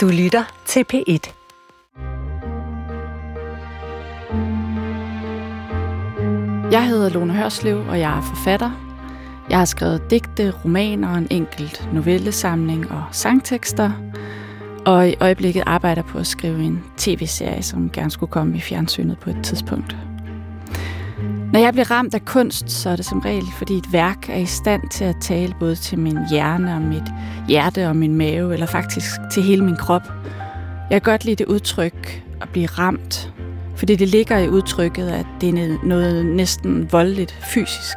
Du lytter til P1. Jeg hedder Lone Hørslev, og jeg er forfatter. Jeg har skrevet digte, romaner, en enkelt novellesamling og sangtekster. Og i øjeblikket arbejder på at skrive en tv-serie, som gerne skulle komme i fjernsynet på et tidspunkt. Når jeg bliver ramt af kunst, så er det som regel, fordi et værk er i stand til at tale både til min hjerne og mit hjerte og min mave, eller faktisk til hele min krop. Jeg kan godt lide det udtryk at blive ramt, fordi det ligger i udtrykket, at det er noget næsten voldeligt fysisk.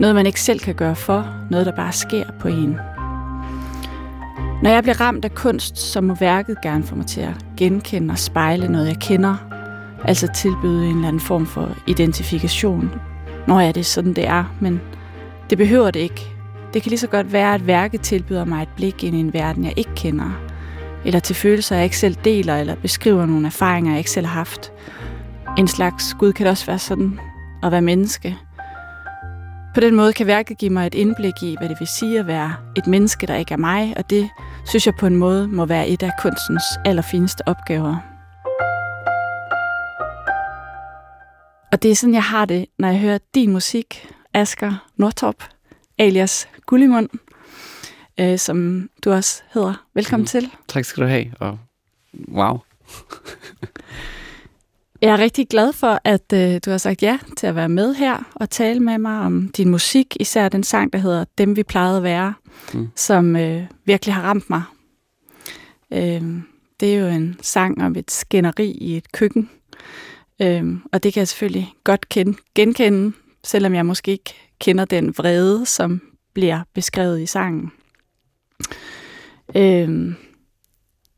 Noget, man ikke selv kan gøre for, noget, der bare sker på en. Når jeg bliver ramt af kunst, så må værket gerne få mig til at genkende og spejle noget, jeg kender, altså tilbyde en eller anden form for identifikation. Når ja, det er sådan, det er, men det behøver det ikke. Det kan lige så godt være, at værket tilbyder mig et blik ind i en verden, jeg ikke kender, eller til følelser, jeg ikke selv deler, eller beskriver nogle erfaringer, jeg ikke selv har haft. En slags Gud kan det også være sådan at være menneske. På den måde kan værket give mig et indblik i, hvad det vil sige at være et menneske, der ikke er mig, og det synes jeg på en måde må være et af kunstens allerfineste opgaver. Og det er sådan, jeg har det, når jeg hører din musik, Asger Nordtop, alias Gullimund, øh, som du også hedder. Velkommen mm. til. Tak skal du have, og wow. jeg er rigtig glad for, at øh, du har sagt ja til at være med her og tale med mig om din musik, især den sang, der hedder Dem vi plejede at være, mm. som øh, virkelig har ramt mig. Øh, det er jo en sang om et skænderi i et køkken, Øhm, og det kan jeg selvfølgelig godt kende, genkende, selvom jeg måske ikke kender den vrede, som bliver beskrevet i sangen. Øhm,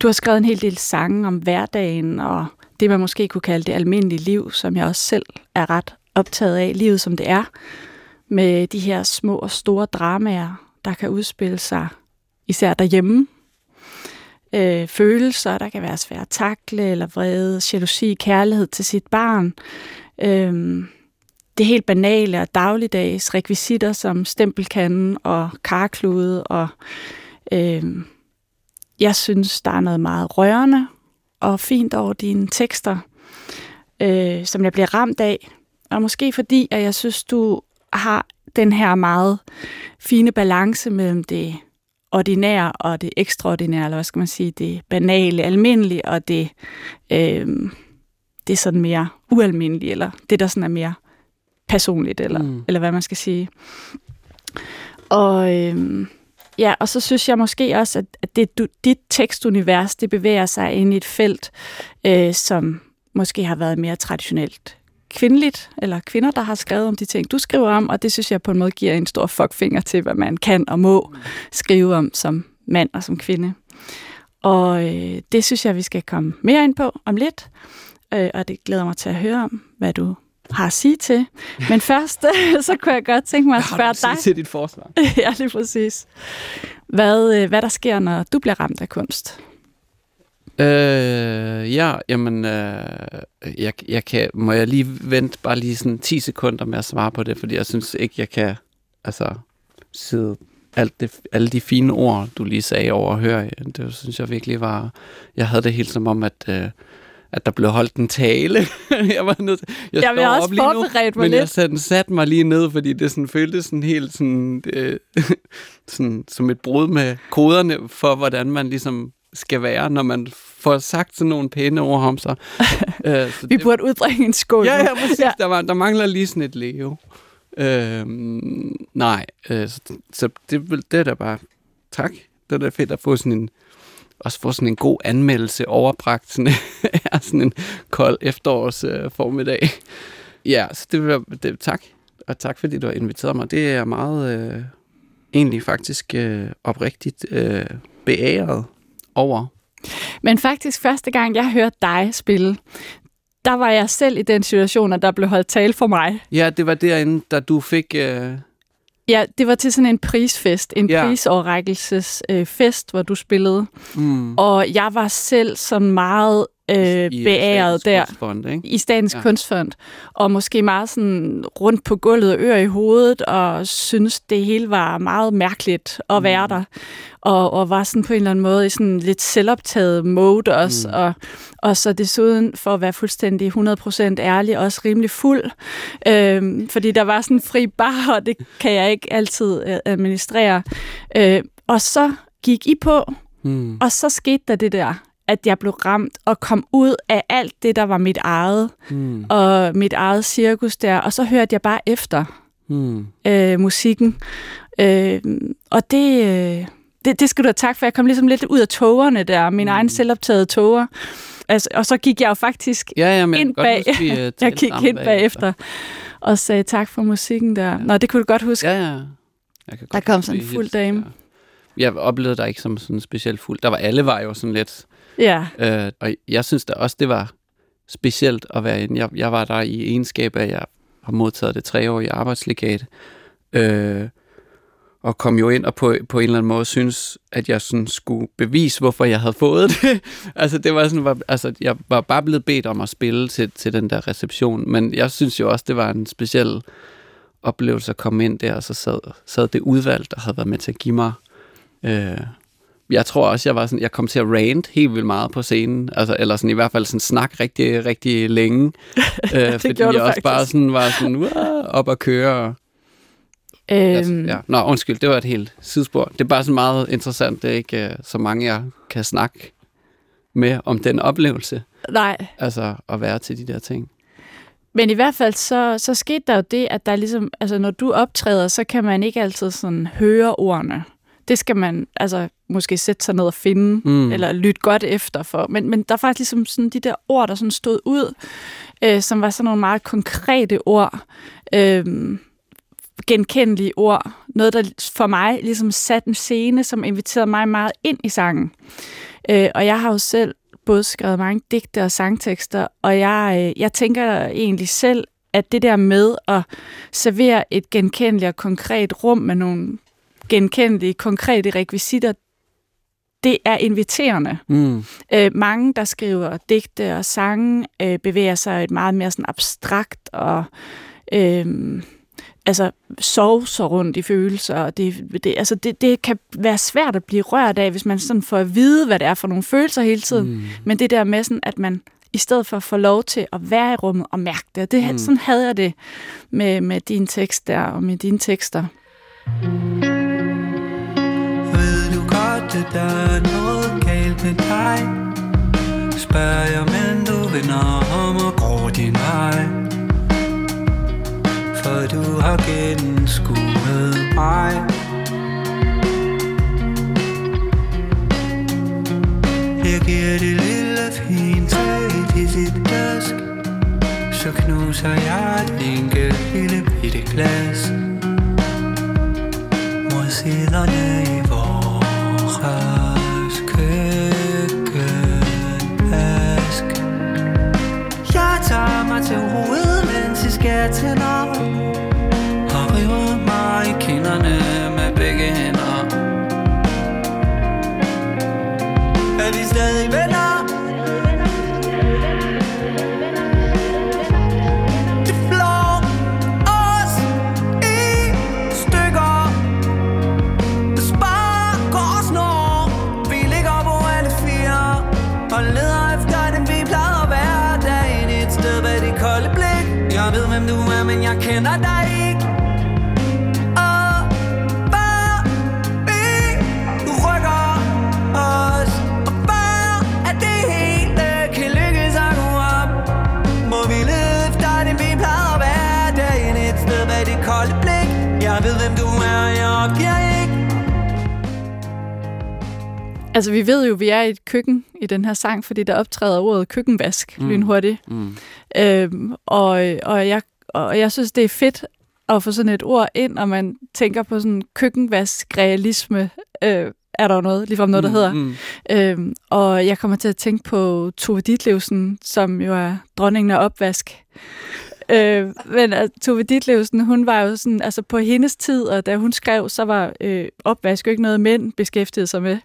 du har skrevet en hel del sange om hverdagen og det, man måske kunne kalde det almindelige liv, som jeg også selv er ret optaget af, livet som det er, med de her små og store dramaer, der kan udspille sig især derhjemme, øh, følelser, der kan være svære at takle, eller vrede, jalousi, kærlighed til sit barn. Øh, det helt banale og dagligdags rekvisitter som stempelkanden og karklude. Og, øh, jeg synes, der er noget meget rørende og fint over dine tekster, øh, som jeg bliver ramt af. Og måske fordi, at jeg synes, du har den her meget fine balance mellem det ordinære og det ekstraordinære, eller hvad skal man sige, det banale, almindelige, og det, øh, det er sådan mere ualmindelige, eller det, der sådan er mere personligt, eller, mm. eller hvad man skal sige. Og øh, ja, og så synes jeg måske også, at det, du, dit tekstunivers, det bevæger sig ind i et felt, øh, som måske har været mere traditionelt kvindeligt, eller kvinder, der har skrevet om de ting, du skriver om, og det synes jeg på en måde giver en stor fuckfinger til, hvad man kan og må skrive om som mand og som kvinde. Og øh, det synes jeg, vi skal komme mere ind på om lidt, øh, og det glæder mig til at høre om, hvad du har at sige til. Men først, så kunne jeg godt tænke mig at spørge dig. Hvad har du til dit forsvar? ja, lige præcis. Hvad, øh, hvad der sker, når du bliver ramt af kunst? Øh, ja, jamen, øh, jeg, jeg kan, må jeg lige vente bare lige sådan 10 sekunder med at svare på det, fordi jeg synes ikke, jeg kan, altså, sidde alt det, alle de fine ord, du lige sagde over at høre, det synes jeg virkelig var, jeg havde det helt som om, at, øh, at der blev holdt en tale. jeg var nødt jeg, jeg står også op lige nu, men lidt. jeg satte, satte mig lige ned, fordi det sådan, føltes sådan helt sådan, øh, sådan, som et brud med koderne for, hvordan man ligesom skal være, når man får sagt sådan nogle pæne ord om sig. øh, så Vi det, burde udbringe en skål. Ja, ja, præcis. Ja. Der, var, der mangler lige sådan et leo. Øh, nej, øh, så, så det, det er da bare tak. Det er da fedt at få sådan en også få sådan en god anmeldelse overbragt sådan, sådan en kold efterårs øh, formiddag. Ja, så det vil det, tak. Og tak fordi du har inviteret mig. Det er meget øh, egentlig faktisk øh, oprigtigt øh, beæret over. Men faktisk første gang, jeg hørte dig spille, der var jeg selv i den situation, at der blev holdt tale for mig. Ja, det var derinde, da du fik... Øh... Ja, det var til sådan en prisfest, en ja. prisoverrækkelsesfest, øh, hvor du spillede. Mm. Og jeg var selv sådan meget øh, I beæret der Kunstfond, ikke? i Statens ja. Kunstfond, og måske meget sådan rundt på gulvet og ør i hovedet, og synes det hele var meget mærkeligt at være Mm. der, og, og var sådan på en eller anden måde i sådan lidt selvoptaget mode også, Mm. og, og så desuden, for at være fuldstændig 100% ærlig, også rimelig fuld, øhm, fordi der var sådan fri bar, og det kan jeg ikke altid øh, administrere. Øh, og så gik I på, Mm. og så skete der det der, at jeg blev ramt og kom ud af alt det, der var mit eget, Mm. og mit eget cirkus der, og så hørte jeg bare efter Mm. øh, musikken. Øh, og det, øh, det, det skal du have tak for. Jeg kom ligesom lidt ud af togerne der, mine mm. egen selvoptagede toger. Altså, og så gik jeg jo faktisk Ja, ja, men ind bag. godt huske, vi, uh, jeg gik ind bagefter og sagde tak for musikken der. Nå, det kunne du godt huske. Ja, ja. Jeg kan Der godt kom huske, sådan en fuld dame. Ja. Jeg oplevede dig ikke som sådan specielt fuld. Der var alle var jo sådan lidt... Ja, Øh, og jeg synes da også, det var specielt at være inde. Jeg, jeg var der i egenskab af, at jeg har modtaget det treårige arbejdslegat. Øh, og kom jo ind og på, på en eller anden måde synes, at jeg sådan skulle bevise, hvorfor jeg havde fået det. altså, det var sådan, var, altså, jeg var bare blevet bedt om at spille til, til den der reception, men jeg synes jo også, det var en speciel oplevelse at komme ind der, og så sad, sad det udvalg, der havde været med til at give mig øh, jeg tror også, jeg var sådan, jeg kom til at rant helt vildt meget på scenen, altså, eller sådan i hvert fald sådan snak rigtig, rigtig længe, øh, fordi jeg også bare faktisk. sådan var sådan, uh, op at køre, Altså, øhm, ja. Nå, undskyld, det var et helt sidespor. Det er bare så meget interessant, det er ikke øh, så mange, jeg kan snakke med om den oplevelse. nej. Altså at være til de der ting. Men i hvert fald så, så skete der jo det, at der ligesom, altså når du optræder, så kan man ikke altid sådan høre ordene. Det skal man altså måske sætte sig ned og finde, Mm. eller lytte godt efter for. Men, men der er faktisk ligesom sådan de der ord, der sådan stod ud, øh, som var sådan nogle meget konkrete ord, øh, genkendelige ord. Noget, der for mig ligesom satte en scene, som inviterede mig meget ind i sangen. Øh, og jeg har jo selv både skrevet mange digte og sangtekster, og jeg, øh, jeg tænker egentlig selv, at det der med at servere et genkendeligt og konkret rum med nogle genkendelige, konkrete rekvisitter, det er inviterende. Mm. Øh, mange, der skriver digte og sange, øh, bevæger sig et meget mere sådan abstrakt og øh, altså sovser rundt i følelser. Og det, det, altså det, det kan være svært at blive rørt af, hvis man sådan får at vide, hvad det er for nogle følelser hele tiden. Mm. Men det der med, sådan, at man i stedet for at få lov til at være i rummet og mærke det. det Mm. Sådan havde jeg det med, med din tekst der og med dine tekster. Ved du der er noget galt med dig? Spørger jeg, men du vender om og går din vej. For du har gennemskuet mig. Jeg giver det lille fint træ i sit glas. Så knuser jeg et enkelt lille bitte glas. Mod siderne i mig til hovedet, mens I skal tænder. Og river mig i kinderne? Altså, vi ved jo, at vi er i et køkken i den her sang, fordi der optræder ordet køkkenvask mm. lynhurtigt. Mm. Øhm, og, og, jeg, og jeg synes, det er fedt at få sådan et ord ind, når man tænker på sådan køkkenvask-realisme. Øh, er der noget, ligefrem noget, der hedder. Mm. Øhm, og jeg kommer til at tænke på Tove Ditlevsen, som jo er dronningen af opvask. Øh, men altså, Tove Ditlevsen, hun var jo sådan, altså på hendes tid, og da hun skrev, så var øh, opvask jo ikke noget, mænd beskæftigede sig med.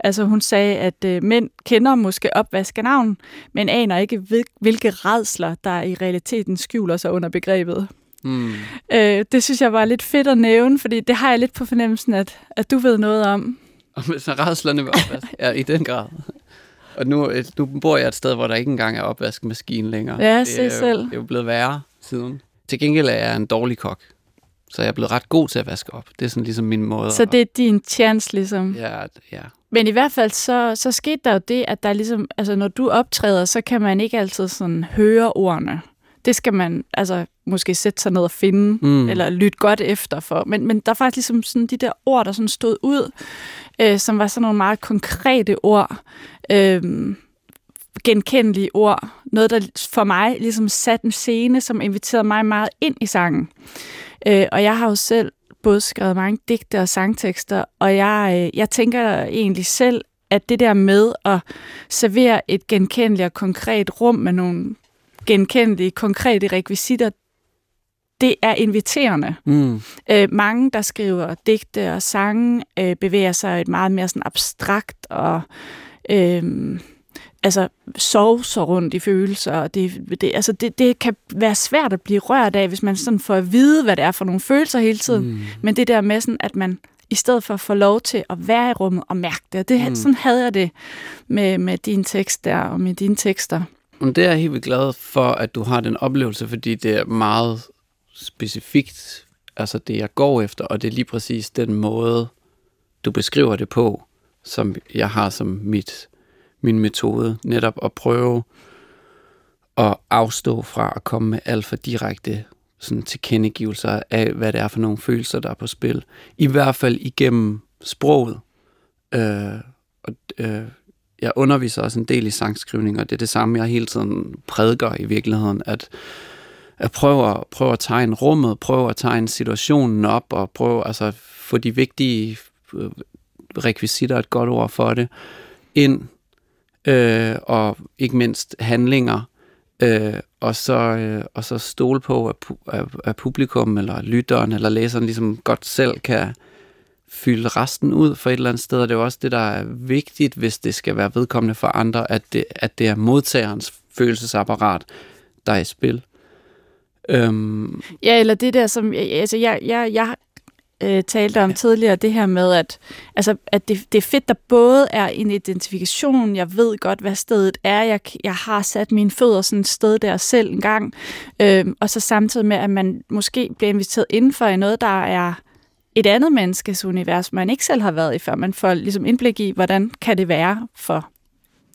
Altså hun sagde, at øh, mænd kender måske opvaskenavn, men aner ikke, hvil- hvilke redsler, der i realiteten skjuler sig under begrebet. Mm. Øh, det synes jeg var lidt fedt at nævne, fordi det har jeg lidt på fornemmelsen, at, at du ved noget om. Med så redslerne ved opvask. ja, i den grad. Og nu, øh, nu bor jeg et sted, hvor der ikke engang er opvaskemaskine længere. Ja, det se er, selv. Det er jo blevet værre siden. Til gengæld er jeg en dårlig kok. Så jeg er blevet ret god til at vaske op. Det er sådan ligesom min måde. Så det er din chance, ligesom. Ja, ja. Men i hvert fald, så, så skete der jo det, at der ligesom, altså når du optræder, så kan man ikke altid sådan høre ordene. Det skal man altså måske sætte sig ned og finde, Mm. eller lytte godt efter for. Men, men der er faktisk ligesom sådan de der ord, der sådan stod ud, øh, som var sådan nogle meget konkrete ord, øh, genkendelige ord. Noget, der for mig ligesom satte en scene, som inviterede mig meget ind i sangen. Øh, og jeg har jo selv både skrevet mange digte og sangtekster, og jeg, øh, jeg tænker egentlig selv, at det der med at servere et genkendeligt og konkret rum med nogle genkendelige, konkrete rekvisitter, det er inviterende. Mm. Øh, mange, der skriver digte og sange, øh, bevæger sig et meget mere sådan abstrakt og øh, altså sovser rundt i følelser. Og det, det, altså det, det kan være svært at blive rørt af, hvis man sådan får at vide, hvad det er for nogle følelser hele tiden. Mm. Men det der med sådan, at man i stedet for at få lov til at være i rummet og mærke det, det mm. sådan havde jeg det med, med din tekst der og med dine tekster. Men det er jeg helt vildt glad for, at du har den oplevelse, fordi det er meget specifikt, altså det, jeg går efter, og det er lige præcis den måde, du beskriver det på, som jeg har som mit, min metode, netop at prøve at afstå fra at komme med alt for direkte sådan tilkendegivelser af, hvad det er for nogle følelser, der er på spil. I hvert fald igennem sproget. Øh, og, øh, jeg underviser også en del i sangskrivning, og det er det samme, jeg hele tiden prædiker i virkeligheden, at, at prøve, at prøve at tegne rummet, prøve at tegne situationen op, og prøve altså få de vigtige øh, rekvisitter, et godt ord for det, ind, øh, og ikke mindst handlinger, øh, og, så, øh, og så stole på, at, pu- at, at publikum, eller lytteren, eller læseren ligesom godt selv kan fylde resten ud for et eller andet sted, og det er jo også det, der er vigtigt, hvis det skal være vedkommende for andre, at det, at det er modtagerens følelsesapparat, der er i spil. Øhm, Ja, eller det der, som altså jeg, jeg, jeg øh, talte om ja. tidligere, det her med, at, altså, at det, det er fedt, der både er en identifikation, jeg ved godt, hvad stedet er, jeg, jeg har sat mine fødder sådan et sted der selv en gang, øh, og så samtidig med, at man måske bliver inviteret indenfor i noget, der er et andet menneskes univers, man ikke selv har været i før. Man får ligesom indblik i, hvordan kan det være for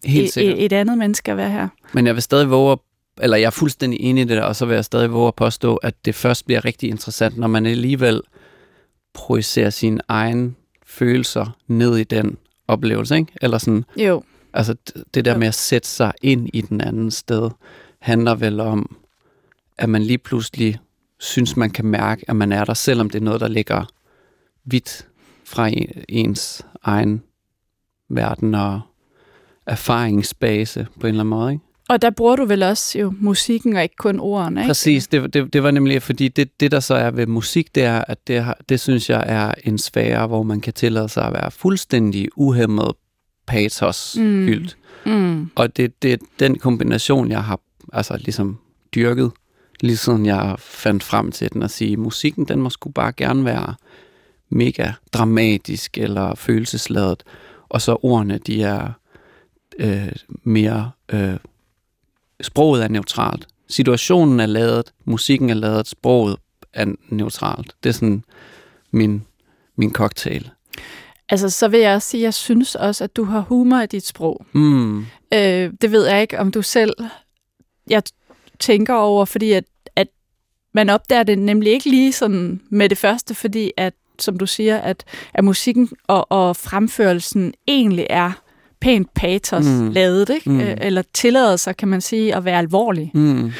helt et, et, et andet menneske at være her. Men jeg vil stadig våge, eller jeg er fuldstændig enig i det der, og så vil jeg stadig våge at påstå, at det først bliver rigtig interessant, når man alligevel projicerer sine egne følelser ned i den oplevelse, ikke? Eller sådan, Jo, altså det der med at sætte sig ind i den anden sted, handler vel om, at man lige pludselig synes, man kan mærke, at man er der, selvom det er noget, der ligger vidt fra en- ens egen verden og erfaringsbase på en eller anden måde, ikke? Og der bruger du vel også jo musikken og ikke kun ordene, ikke? Præcis, det, det, det var nemlig, fordi det, det der så er ved musik, det er, at det, det synes jeg er en sfære, hvor man kan tillade sig at være fuldstændig uhemmet patos fyldt. Mm. Og det, det er den kombination, jeg har altså ligesom dyrket, lige siden jeg fandt frem til den at sige, musikken, den må sgu bare gerne være mega dramatisk eller følelsesladet, og så ordene, de er øh, mere, øh, sproget er neutralt. Situationen er lavet, musikken er lavet, sproget er neutralt. Det er sådan min, min cocktail. Altså, så vil jeg også sige, at jeg synes også, at du har humor i dit sprog. Mm. Øh, det ved jeg ikke, om du selv jeg tænker over, fordi at, at man opdager det nemlig ikke lige sådan med det første, fordi at, som du siger, at, at musikken og, og fremførelsen egentlig er pænt patos Mm. mm. lavet, ikke? Mm. Mm. eller tillader sig, kan man sige, at være alvorlig. Mm.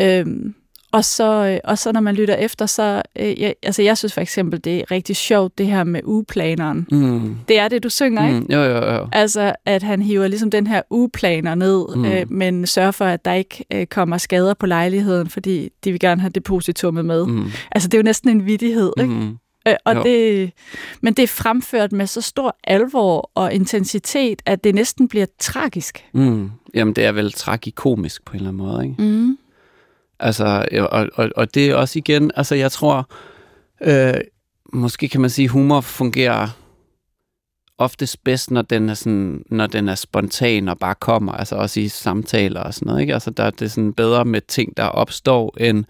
Øhm, og så, øh, og så når man lytter efter, så, øh, jeg, altså jeg synes for eksempel, det er rigtig sjovt, det her med ugeplaneren. Mm. Det er det, du synger, ikke? Mm. Jo, jo, jo. Altså, at han hiver ligesom den her ugeplaner ned, Mm. mm. øh, men sørger for, at der ikke øh, kommer skader på lejligheden, fordi de vil gerne have depositummet med. Mm. Mm. Altså, det er jo næsten en vidighed, ikke? Mm. Øh, og Jo. det, men det er fremført med så stor alvor og intensitet, at det næsten bliver tragisk. Mm. Jamen, det er vel tragikomisk på en eller anden måde, ikke? Mm. Altså, og, og, og det er også igen, altså jeg tror, øh, måske kan man sige, humor fungerer oftest bedst, når den er sådan, når den er spontan og bare kommer, altså også i samtaler og sådan noget, ikke? Altså der er det sådan bedre med ting, der opstår, end,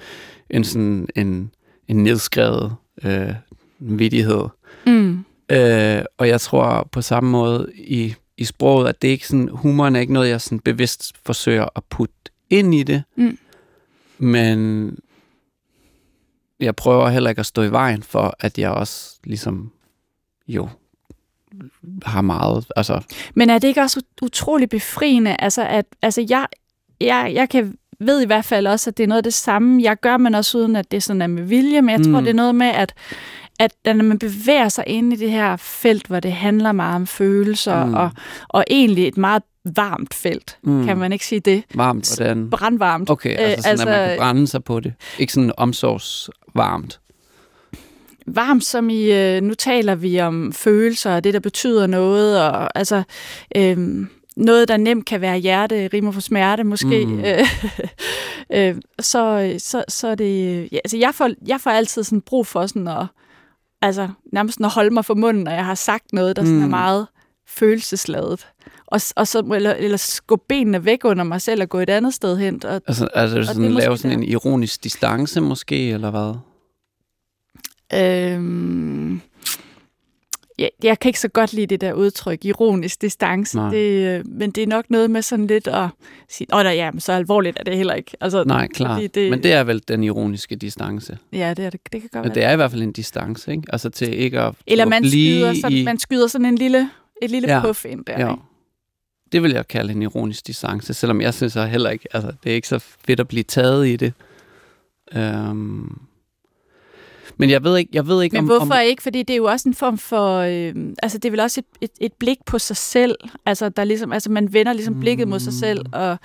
end sådan en, en nedskrevet øh, vidighed. Mm. Øh, og jeg tror på samme måde i, i sproget, at det ikke sådan, humoren er ikke noget, jeg sådan bevidst forsøger at putte ind i det. Mm. Men jeg prøver heller ikke at stå i vejen for, at jeg også ligesom jo har meget, altså Men er det ikke også ut- utrolig befriende? Altså, at, altså jeg, jeg, jeg kan ved i hvert fald også, at det er noget af det samme, jeg gør, men også uden, at det sådan er med vilje. Men jeg tror, Mm. det er noget med, at, at når man bevæger sig ind i det her felt, hvor det handler meget om følelser, Mm. og, og egentlig et meget varmt felt, Mm. kan man ikke sige det? varmt, hvordan... Brandvarmt. Okay, altså sådan, Øh, at man altså- kan brænde sig på det. Ikke sådan omsorgsvarmt. varmt som i, øh, nu taler vi om følelser, og det, der betyder noget, og altså, øhm, noget, der nemt kan være hjerte, rimer for smerte måske, mm. øh, så, så, så er det, ja, altså jeg får, jeg får altid sådan brug for sådan at, altså nærmest at holde mig for munden, når jeg har sagt noget, der sådan er Mm. meget følelsesladet. Og, og så, eller, eller skubbe benene væk under mig selv og gå et andet sted hen. Og, Altså, altså det er sådan, måske lave sådan der. en ironisk distance måske, eller hvad? Øhm, ja, jeg kan ikke så godt lide det der udtryk, ironisk distance. Nej. Det, øh, men det er nok noget med sådan lidt at sige, åh da, ja, men så alvorligt er det heller ikke. Altså, Nej, klart. det- Men det er vel den ironiske distance. Ja, det, er det, det kan godt Men det være. er i hvert fald en distance, ikke? Altså til ikke at Eller at man skyder, sådan, i... man skyder sådan en lille, et lille Ja, puff ind der. Ja. ikke? Det vil jeg kalde en ironisk distance, selvom jeg synes jeg heller ikke, altså det er ikke så fedt at blive taget i det. Øhm. Men jeg ved ikke, jeg ved ikke Men om... hvorfor om, ikke? Fordi det er jo også en form for... Øh, altså, det er vel også et, et, et blik på sig selv. Altså, der ligesom, altså man vender ligesom blikket mod sig selv. Og,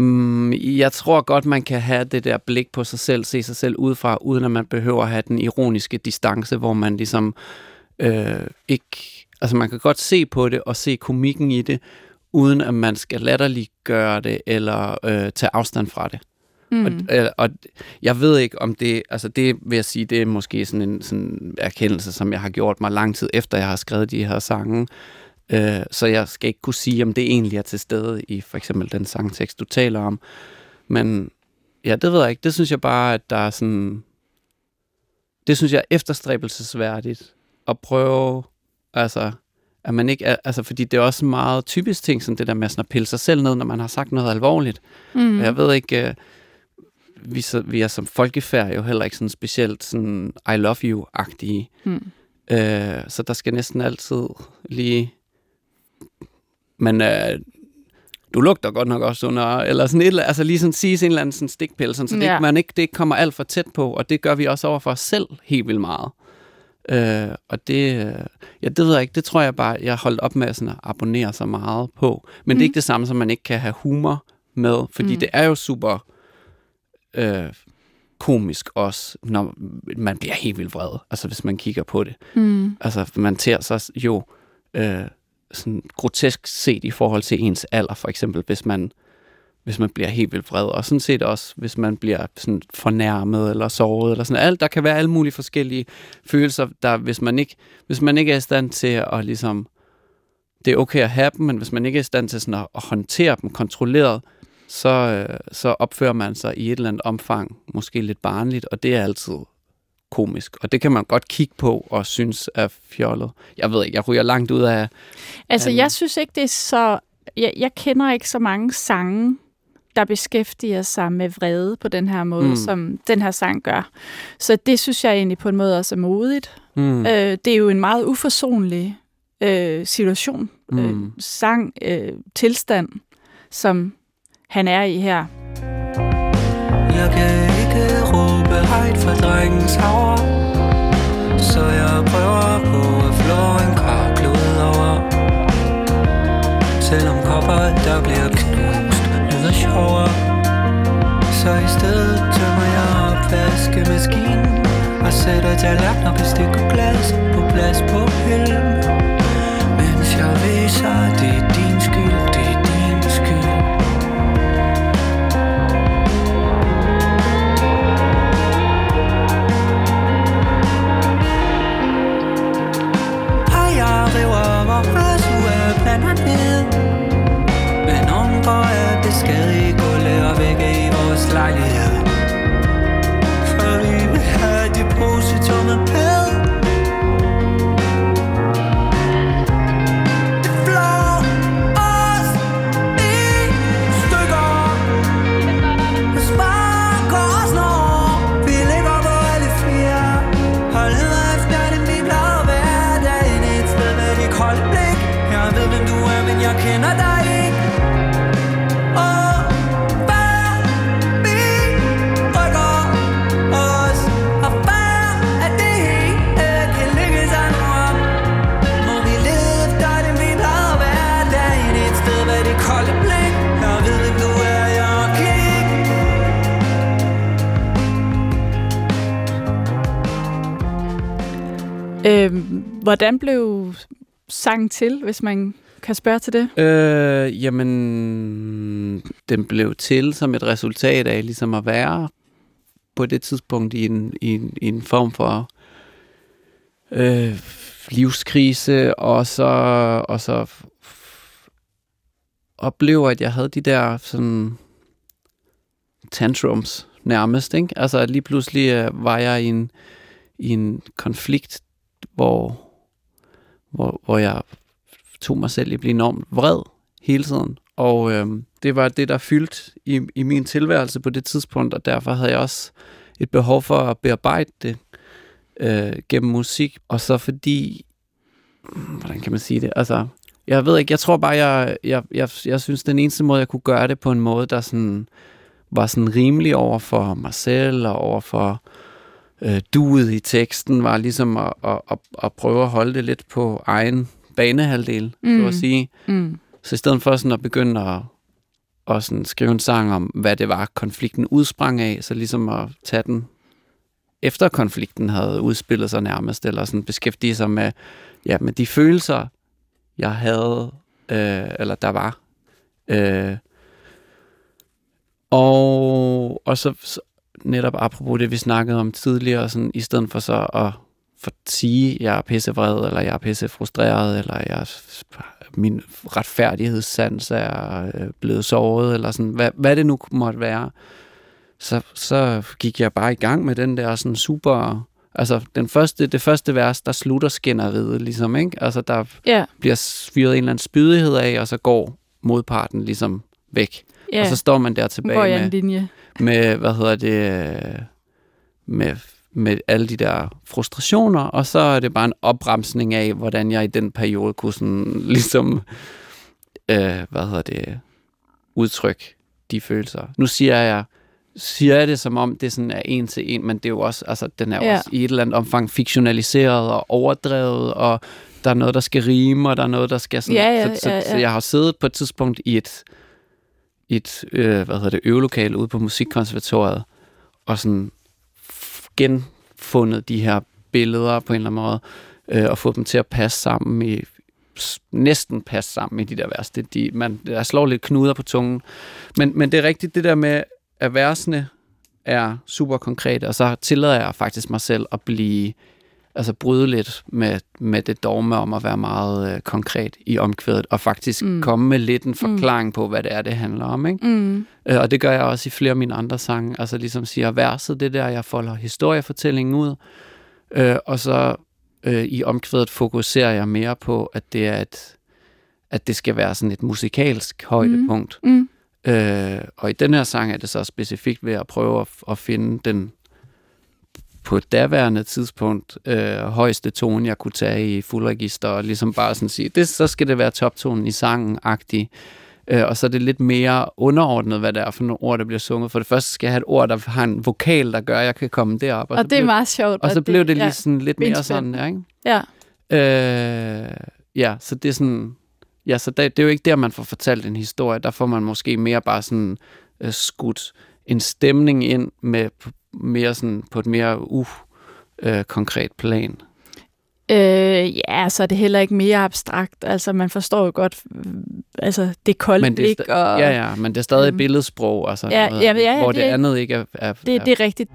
Mm, jeg tror godt, man kan have det der blik på sig selv, se sig selv udefra, uden at man behøver at have den ironiske distance, hvor man ligesom øh, ikke... Altså man kan godt se på det og se komikken i det, uden at man skal latterliggøre det eller øh, tage afstand fra det. Mm. Og, øh, og jeg ved ikke om det, altså det vil jeg sige, det er måske sådan en sådan erkendelse, som jeg har gjort mig lang tid efter, jeg har skrevet de her sange. Øh, så jeg skal ikke kunne sige, om det egentlig er til stede i for eksempel den sangtekst, du taler om. Men ja, det ved jeg ikke. Det synes jeg bare, at der er sådan... Det synes jeg er efterstræbelsesværdigt at prøve, altså, at man ikke altså, fordi det er også meget typisk ting, sådan det der med sådan at pille sig selv ned, når man har sagt noget alvorligt. mm. Jeg ved ikke, øh, vi, så, vi er som folkefærd jo heller ikke sådan specielt sådan I love you-agtige. Mm. Øh, så der skal næsten altid lige... Men øh, du lugter godt nok også under... Eller sådan et, eller- altså lige sådan sige en eller anden sådan stikpille, sådan, så det, Ja. ikke, man ikke, det ikke kommer alt for tæt på. Og det gør vi også over for os selv helt vildt meget. Øh, og det, øh, ja, det ved jeg ikke, det tror jeg bare, jeg har holdt op med sådan at abonnere så meget på. Men mm. det er Mm. ikke det samme, som man ikke kan have humor med, fordi. Mm. det er jo super øh, komisk også, når man bliver helt vildt vred, altså hvis man kigger på det. Mm. Altså man ter sig jo øh, sådan grotesk set i forhold til ens alder, for eksempel, hvis man hvis man bliver helt vildt vred, og sådan set også, hvis man bliver sådan fornærmet eller såret, eller sådan alt. Der kan være alle mulige forskellige følelser, der hvis man ikke, hvis man ikke er i stand til at ligesom, det er okay at have dem, men hvis man ikke er i stand til sådan at, at håndtere dem kontrolleret, så, øh, så opfører man sig i et eller andet omfang, måske lidt barnligt, og det er altid komisk. Og det kan man godt kigge på og synes er fjollet. Jeg ved ikke, jeg ryger langt ud af... Altså, Øhm. jeg synes ikke, det er så... Jeg, jeg kender ikke så mange sange, der beskæftiger sig med vrede på den her måde, Mm. som den her sang gør. Så det synes jeg egentlig på en måde også er modigt. Mm. Øh, det er jo en meget uforsonlig øh, situation, mm. øh, Mm. sang, øh, tilstand, som han er i her. Jeg kan ikke råbe højt for drengens havre Så jeg prøver på at flå en karklud over. Selvom kopper der bliver knust lyder sjovere. Så i stedet tømmer jeg opvaskemaskinen Og sætter tallerkener, bestik og glas På plads på hylden. Hvordan blev sangen til, hvis man kan spørge til det? Øh, jamen, den blev til som et resultat af ligesom at være på det tidspunkt i en, i en, i en form for øh, livskrise, og så, og så oplever, at jeg havde de der sådan tantrums nærmest, ikke? Altså lige pludselig øh, var jeg i en, i en konflikt, hvor, hvor, hvor jeg tog mig selv i at blive enormt vred hele tiden. Og øh, det var det, der fyldte i, i min tilværelse på det tidspunkt, og derfor havde jeg også et behov for at bearbejde det øh, gennem musik. Og så fordi, hvordan kan man sige det? Altså, jeg ved ikke, jeg tror bare, jeg, jeg, jeg, jeg synes, den eneste måde, jeg kunne gøre det på en måde, der sådan, var sådan rimelig over for mig selv og over for øh, duet i teksten, var ligesom at, at, at, at prøve at holde det lidt på egen banehalvdel, mm. så at sige. Mm. Så i stedet for sådan at begynde at, at sådan skrive en sang om, hvad det var, konflikten udsprang af, så ligesom at tage den efter konflikten havde udspillet sig nærmest, eller sådan beskæftige sig med, ja, med de følelser, jeg havde, øh, eller der var. Øh, og, og så netop apropos det, vi snakkede om tidligere, sådan, i stedet for så at for at sige, at jeg er pissevred, eller jeg er pisse frustreret, eller jeg min retfærdighedssans er øh, blevet såret, eller sådan, hvad, hvad det nu måtte være, så, så gik jeg bare i gang med den der sådan super... Altså, den første, det første vers, der slutter skænderiet, ligesom, ikke? Altså, der Ja, bliver fyret en eller anden spydighed af, og så går modparten ligesom væk. Ja. Og så står man der tilbage jeg en med, linje. med, hvad hedder det, øh, med, med alle de der frustrationer, og så er det bare en opremsning af, hvordan jeg i den periode kunne sådan ligesom, øh, hvad hedder det, udtrykke de følelser. Nu siger jeg, siger jeg det som om, det sådan er en til en, men det er jo også, altså den er Ja. også i et eller andet omfang fiktionaliseret og overdrevet, og der er noget, der skal rime, og der er noget, der skal sådan... Ja, ja, så, så, ja, ja. så jeg har siddet på et tidspunkt i et, et øh, hvad hedder det, øvelokale ude på Musikkonservatoriet, og sådan genfundet de her billeder på en eller anden måde, øh, og få dem til at passe sammen i næsten passe sammen i de der vers. Det, de, man, der slår lidt knuder på tungen. Men, men det er rigtigt, det der med, at versene er super konkrete, og så tillader jeg faktisk mig selv at blive, altså bryde lidt med, med det dogme om at være meget øh, konkret i omkvædet, og faktisk Mm. mm. komme med lidt en forklaring mm. på, hvad det er, det handler om. Ikke? Mm. Øh, og det gør jeg også i flere af mine andre sange. Altså ligesom siger verset, det der, jeg folder historiefortællingen ud, øh, og så øh, i omkvædet fokuserer jeg mere på, at det er et, at det skal være sådan et musikalsk højdepunkt. Mm. Øh, og i den her sang er det så specifikt ved at prøve at, at finde den på et daværende tidspunkt øh, højeste tone, jeg kunne tage i fuldregister, og ligesom bare sådan sige, det, så skal det være toptonen i sangen-agtig. Øh, og så er det lidt mere underordnet, hvad det er for nogle ord, der bliver sunget. For det første skal jeg have et ord, der har en vokal, der gør, at jeg kan komme derop. Og, og det er blev, meget sjovt. og så blev det lige ja, sådan lidt mere sådan, ja, ikke? Ja, Øh, ja, så det er sådan... Ja, så det, det er jo ikke der, man får fortalt en historie. Der får man måske mere bare sådan øh, skudt en stemning ind med mere sådan på et mere uh, øh, konkret plan. Øh, ja, så er det heller ikke mere abstrakt. Altså, man forstår jo godt, øh, altså, det kolde Men det er blik. Og, Ja, ja, men det er stadig øhm, billedsprog, altså, ja, noget, ja, ja, hvor det det, andet ikke er... er, Det, er det er rigtigt.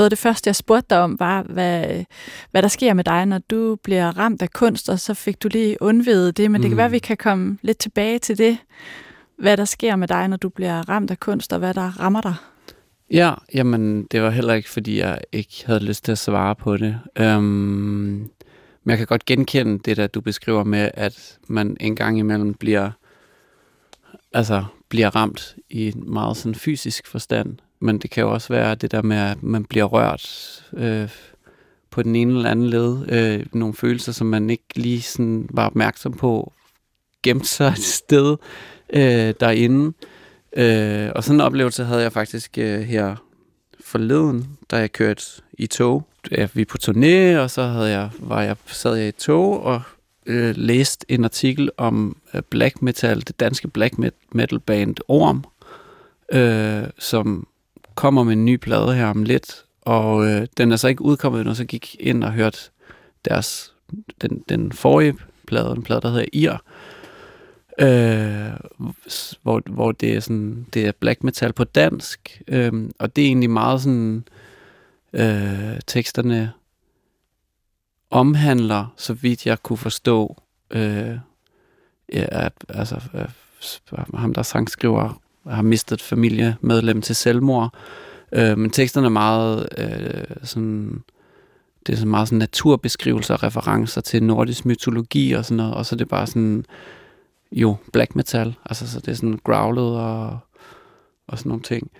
Noget af det første, jeg spurgte dig om, var, hvad, hvad der sker med dig, når du bliver ramt af kunst, og så fik du lige undvidet det, men mm. det kan Mm. være, at vi kan komme lidt tilbage til det. Hvad der sker med dig, når du bliver ramt af kunst, og hvad der rammer dig. Ja, jamen, det var heller ikke, fordi jeg ikke havde lyst til at svare på det. Øhm, men jeg kan godt genkende det, der du beskriver med, at man en gang imellem bliver, altså, bliver ramt i en meget sådan fysisk forstand. Men det kan jo også være det der med, at man bliver rørt øh, på den ene eller anden led. Øh, nogle følelser, som man ikke lige sådan var opmærksom på, gemte sig et sted øh, derinde. Øh, og sådan en oplevelse havde jeg faktisk øh, her forleden, da jeg kørte i tog. Ja, vi er på turné, og så havde jeg, var jeg, sad jeg i et tog og øh, læste en artikel om øh, black metal, det danske black metal band Orm, øh, som kommer med en ny plade her om lidt, og øh, den er så ikke udkommet endnu, så gik ind og hørte deres, den, den forrige plade, en plade, der hedder Ir, øh, hvor, hvor det er sådan det er black metal på dansk, øh, og det er egentlig meget sådan øh, teksterne omhandler, så vidt jeg kunne forstå, øh, ja, at altså, at ham der sangskriver har mistet familiemedlem til selvmord, øh, men teksterne er meget øh, sådan det er så meget sådan naturbeskrivelser og referencer til nordisk mytologi og sådan noget, og så er det bare sådan jo, black metal. Altså, så det er sådan growlet og, og sådan nogle ting.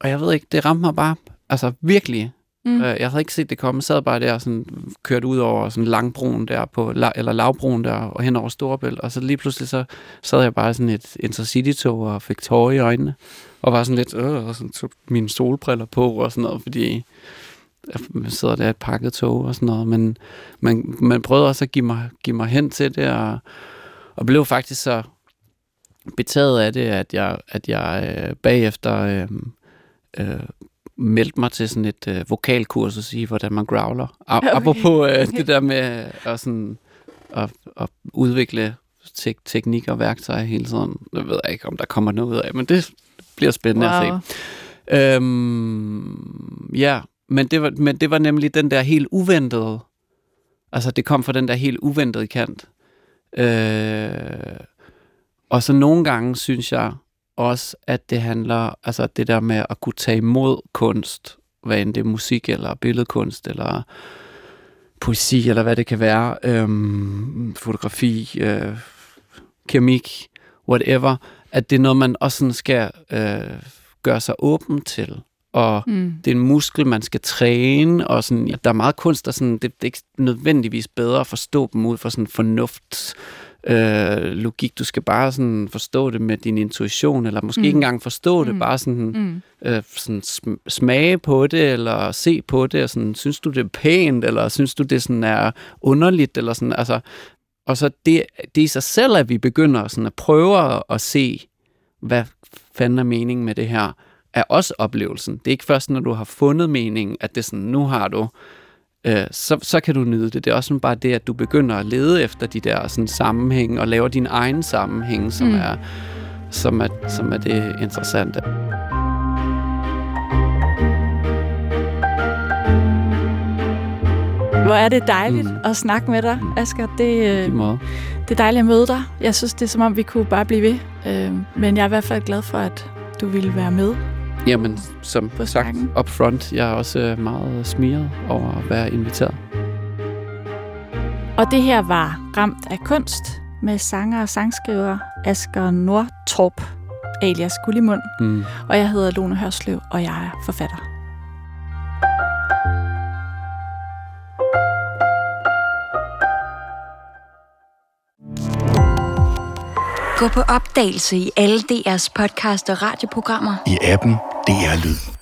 Og jeg ved ikke, det ramte mig bare, altså virkelig. Mm. Øh, Jeg havde ikke set det komme. Jeg sad bare der og sådan, kørte ud over sådan langbroen der, på, la- eller lavbroen der, og hen over Storebælt. Og så lige pludselig så sad jeg bare sådan et intercity-tog og fik tårer i øjnene. Og var sådan lidt, øh, og sådan tog mine solbriller på og sådan noget, fordi jeg sidder der i et pakket tog og sådan noget. Men man, man prøvede også at give mig, give mig hen til det, og, og blev faktisk så betaget af det, at jeg, at jeg øh, bagefter øh, øh, meldte mig til sådan et øh, vokalkursus i, hvordan man growler. A- Okay. okay. Apropos øh, det der med at, sådan, at, at udvikle tek- teknik og værktøjer hele tiden. Jeg ved ikke, om der kommer noget ud af, men det bliver spændende wow. at se. Øhm, ja, men det, var, men det var nemlig den der helt uventede, altså det kom fra den der helt uventede kant. Øh, og så nogle gange synes jeg også, at det handler, altså det der med at kunne tage imod kunst, hvad end det er musik eller billedkunst eller poesi eller hvad det kan være, øhm, fotografi, øh, keramik, whatever, at det er noget, man også sådan skal øh, gøre sig åben til. Og Mm. det er en muskel, man skal træne, og sådan, der er meget kunst, der sådan, det, det er ikke nødvendigvis bedre at forstå dem ud fra sådan fornuft, øh, logik. Du skal bare sådan forstå det med din intuition, eller måske Mm. ikke engang forstå det, Mm. bare sådan, Mm. øh, sådan sm- smage på det, eller se på det, og sådan, synes du det er pænt, eller synes du det sådan er underligt, eller sådan, altså, og så det, det i sig selv, at vi begynder sådan at prøve at, at se, hvad fanden er meningen med det her, er også oplevelsen. Det er ikke først, når du har fundet meningen, at det er sådan, nu har du, øh, så, så kan du nyde det. Det er også sådan bare det, at du begynder at lede efter de der sådan, sammenhænge, og laver din egen sammenhæng, som, Mm. er, som, er, som er det interessante. Hvor er det dejligt Mm. at snakke med dig, Asger. Det, øh, det er dejligt at møde dig. Jeg synes, det er som om, vi kunne bare blive ved. Øh, men jeg er i hvert fald glad for, at du ville være med Jamen, som På sagt snakken. up front, jeg er også øh, meget smiret over at være inviteret. Og det her var Ramt af kunst med sanger og sangskriver Asger Nordtorp, alias Gullimund. Mm. Og jeg hedder Lone Hørslev, og jeg er forfatter. Gå på opdagelse i alle DR's podcast og radioprogrammer. I appen DR Lyd.